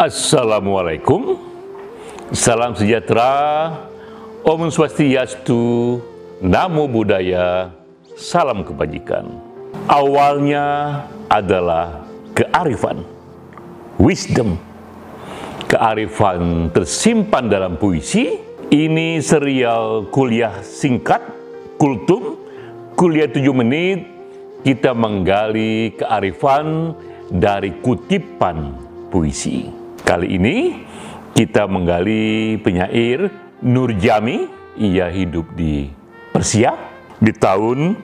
Assalamualaikum, salam sejahtera, Om Swastiastu, Namo Buddhaya, salam kebajikan. Awalnya adalah kearifan, wisdom. Kearifan tersimpan dalam puisi. Ini serial kuliah singkat, kultum, kuliah tujuh menit, kita menggali kearifan dari kutipan puisi. Kali ini kita menggali penyair Nur Jami. Ia hidup di Persia di tahun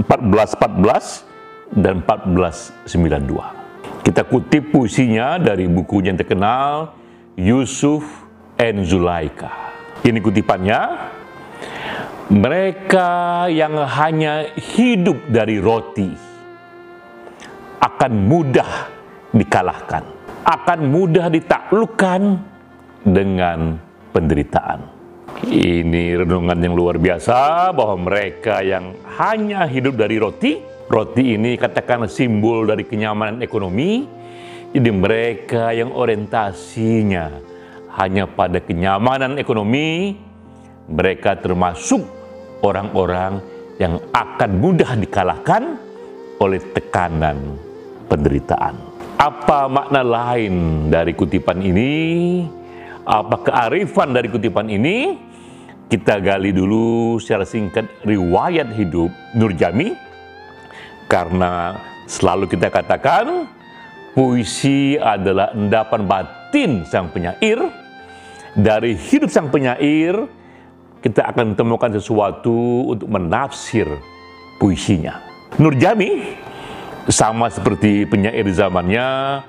1414 dan 1492. Kita kutip puisinya dari bukunya yang terkenal Yusuf and Zulaika. Ini kutipannya, mereka yang hanya hidup dari roti akan mudah dikalahkan akan mudah ditaklukkan dengan penderitaan. Ini renungan yang luar biasa bahwa mereka yang hanya hidup dari roti, roti ini katakan simbol dari kenyamanan ekonomi. Jadi mereka yang orientasinya hanya pada kenyamanan ekonomi, mereka termasuk orang-orang yang akan mudah dikalahkan oleh tekanan penderitaan. Apa makna lain dari kutipan ini? Apa kearifan dari kutipan ini? Kita gali dulu secara singkat riwayat hidup Nur Jami. Karena selalu kita katakan puisi adalah endapan batin sang penyair. Dari hidup sang penyair, kita akan temukan sesuatu untuk menafsir puisinya. Nur Jami sama seperti penyair zamannya,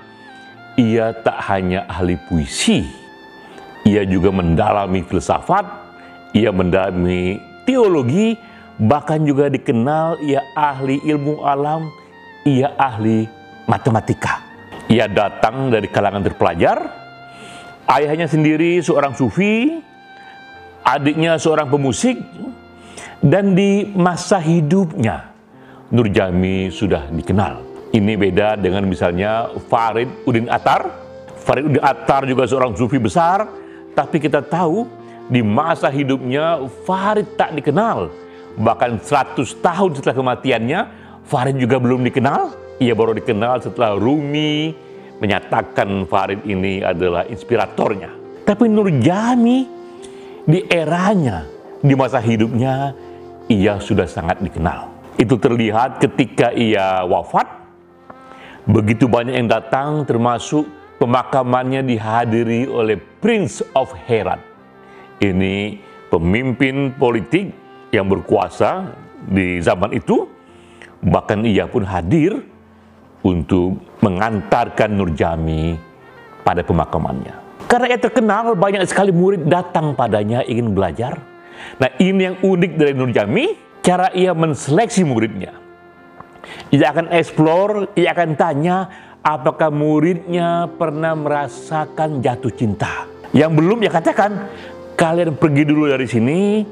ia tak hanya ahli puisi, ia juga mendalami filsafat, ia mendalami teologi, bahkan juga dikenal ia ahli ilmu alam, ia ahli matematika. Ia datang dari kalangan terpelajar, ayahnya sendiri seorang sufi, adiknya seorang pemusik, dan di masa hidupnya Nur Jami sudah dikenal. Ini beda dengan misalnya Farid Udin Atar. Farid Udin Atar juga seorang sufi besar, tapi kita tahu di masa hidupnya Farid tak dikenal. Bahkan 100 tahun setelah kematiannya, Farid juga belum dikenal. Ia baru dikenal setelah Rumi menyatakan Farid ini adalah inspiratornya. Tapi Nur Jami di eranya, di masa hidupnya, ia sudah sangat dikenal. Itu terlihat ketika ia wafat. Begitu banyak yang datang termasuk pemakamannya dihadiri oleh Prince of Herat. Ini pemimpin politik yang berkuasa di zaman itu. Bahkan ia pun hadir untuk mengantarkan Nurjami pada pemakamannya. Karena ia terkenal, banyak sekali murid datang padanya ingin belajar. Nah ini yang unik dari Nurjami, cara ia menseleksi muridnya. Ia akan explore, ia akan tanya apakah muridnya pernah merasakan jatuh cinta. Yang belum ya katakan, kalian pergi dulu dari sini,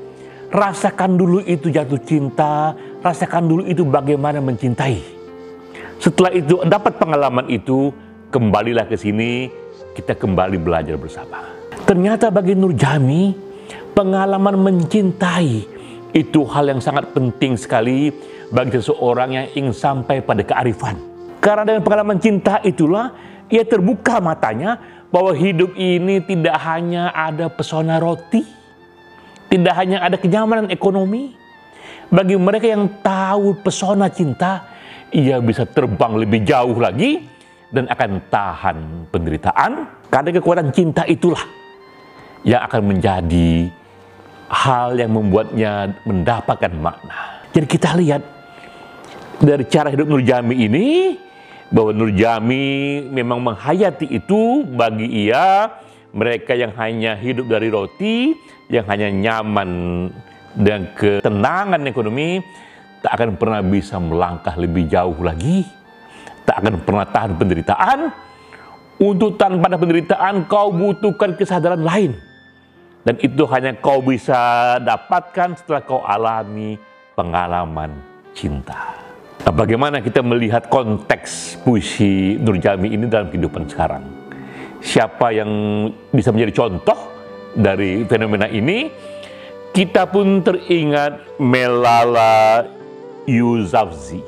rasakan dulu itu jatuh cinta, rasakan dulu itu bagaimana mencintai. Setelah itu dapat pengalaman itu, kembalilah ke sini, kita kembali belajar bersama. Ternyata bagi Nurjami, pengalaman mencintai itu hal yang sangat penting sekali bagi seseorang yang ingin sampai pada kearifan. Karena dengan pengalaman cinta itulah ia terbuka matanya bahwa hidup ini tidak hanya ada pesona roti, tidak hanya ada kenyamanan ekonomi. Bagi mereka yang tahu pesona cinta, ia bisa terbang lebih jauh lagi dan akan tahan penderitaan. Karena kekuatan cinta itulah yang akan menjadi hal yang membuatnya mendapatkan makna. Jadi kita lihat dari cara hidup Nur Jami ini bahwa Nur Jami memang menghayati itu bagi ia mereka yang hanya hidup dari roti, yang hanya nyaman dan ketenangan ekonomi tak akan pernah bisa melangkah lebih jauh lagi, tak akan pernah tahan penderitaan. Untuk tanpa ada penderitaan, kau butuhkan kesadaran lain. Dan itu hanya kau bisa dapatkan setelah kau alami pengalaman cinta. Nah, bagaimana kita melihat konteks puisi Nurjami ini dalam kehidupan sekarang? Siapa yang bisa menjadi contoh dari fenomena ini? Kita pun teringat Melala Yousafzai.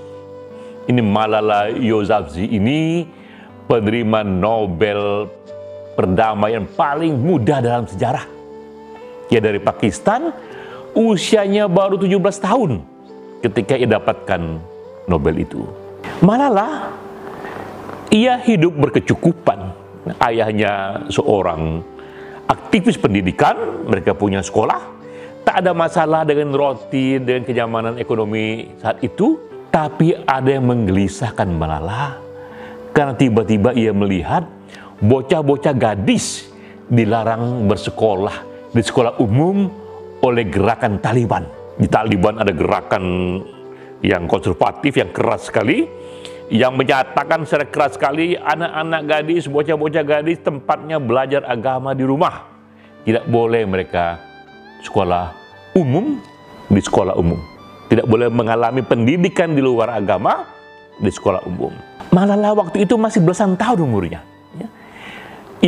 Ini Malala Yousafzai ini penerima Nobel perdamaian paling muda dalam sejarah. Ia dari Pakistan, usianya baru 17 tahun ketika ia dapatkan Nobel itu. Malala, ia hidup berkecukupan. Ayahnya seorang aktivis pendidikan, mereka punya sekolah, tak ada masalah dengan roti, dengan kenyamanan ekonomi saat itu, tapi ada yang menggelisahkan Malala karena tiba-tiba ia melihat bocah-bocah gadis dilarang bersekolah di sekolah umum oleh gerakan Taliban. Di Taliban ada gerakan yang konservatif, yang keras sekali, yang menyatakan secara keras sekali anak-anak gadis, bocah-bocah gadis tempatnya belajar agama di rumah. Tidak boleh mereka sekolah umum di sekolah umum. Tidak boleh mengalami pendidikan di luar agama di sekolah umum. Malala waktu itu masih belasan tahun umurnya. Ya.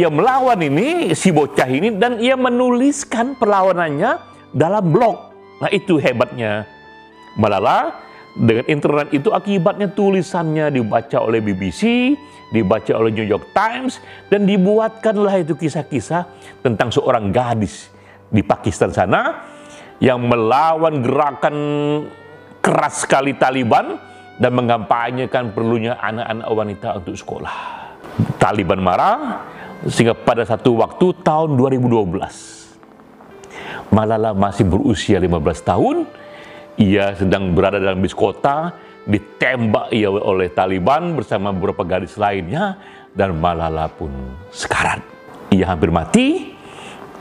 Ia melawan ini, si bocah ini, dan ia menuliskan perlawanannya dalam blog. Nah itu hebatnya Malala. Dengan internet itu akibatnya tulisannya dibaca oleh BBC, dibaca oleh New York Times, dan dibuatkanlah itu kisah-kisah tentang seorang gadis di Pakistan sana yang melawan gerakan keras sekali Taliban dan mengampanyekan perlunya anak-anak wanita untuk sekolah. Taliban marah sehingga pada satu waktu tahun 2012 Malala masih berusia 15 tahun, ia sedang berada dalam bis kota, ditembak ia oleh Taliban bersama beberapa gadis lainnya dan Malala pun sekarat. Ia hampir mati,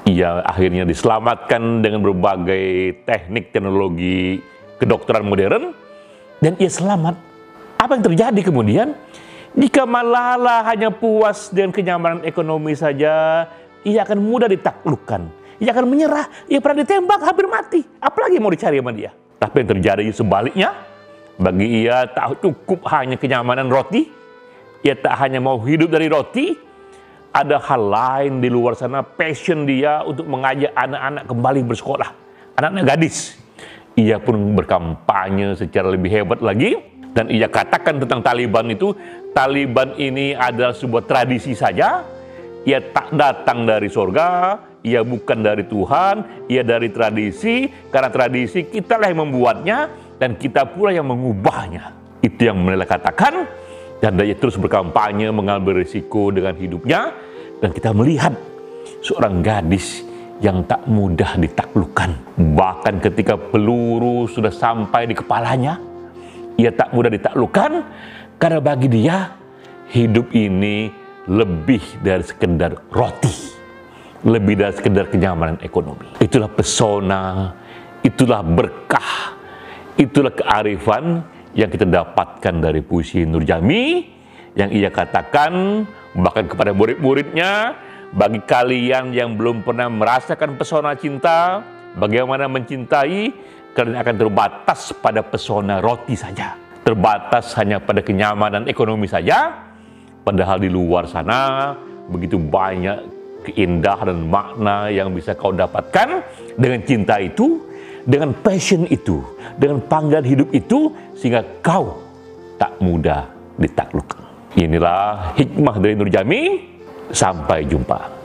ia akhirnya diselamatkan dengan berbagai teknik teknologi kedokteran modern, dan ia selamat. Apa yang terjadi kemudian? Jika Malala hanya puas dengan kenyamanan ekonomi saja, ia akan mudah ditaklukkan. Ia akan menyerah. Ia pernah ditembak, hampir mati. Apalagi mau dicari sama dia? Tapi yang terjadi sebaliknya, bagi ia tak cukup hanya kenyamanan roti. Ia tak hanya mau hidup dari roti, ada hal lain di luar sana, passion dia untuk mengajak anak-anak kembali bersekolah. Anak-anak gadis. Ia pun berkampanye secara lebih hebat lagi dan ia katakan tentang Taliban itu Taliban ini adalah sebuah tradisi saja. Ia tak datang dari surga ia bukan dari Tuhan ia dari tradisi. Karena tradisi kitalah yang membuatnya dan kita pula yang mengubahnya. Itu yang Manila katakan dan dia terus berkampanye mengambil risiko dengan hidupnya dan kita melihat seorang gadis yang tak mudah ditaklukkan. Bahkan ketika peluru sudah sampai di kepalanya, ia tak mudah ditaklukkan karena bagi dia hidup ini lebih dari sekedar roti, lebih dari sekedar kenyamanan ekonomi. Itulah pesona, itulah berkah, itulah kearifan yang kita dapatkan dari puisi Nurjami yang ia katakan bahkan kepada murid-muridnya bagi kalian yang belum pernah merasakan pesona cinta, bagaimana mencintai, kalian akan terbatas pada pesona roti saja. Terbatas hanya pada kenyamanan ekonomi saja. Padahal di luar sana begitu banyak keindahan dan makna yang bisa kau dapatkan dengan cinta itu, dengan passion itu, dengan panggilan hidup itu, sehingga kau tak mudah ditaklukkan. Inilah hikmah dari Nur Jami. Sampai jumpa.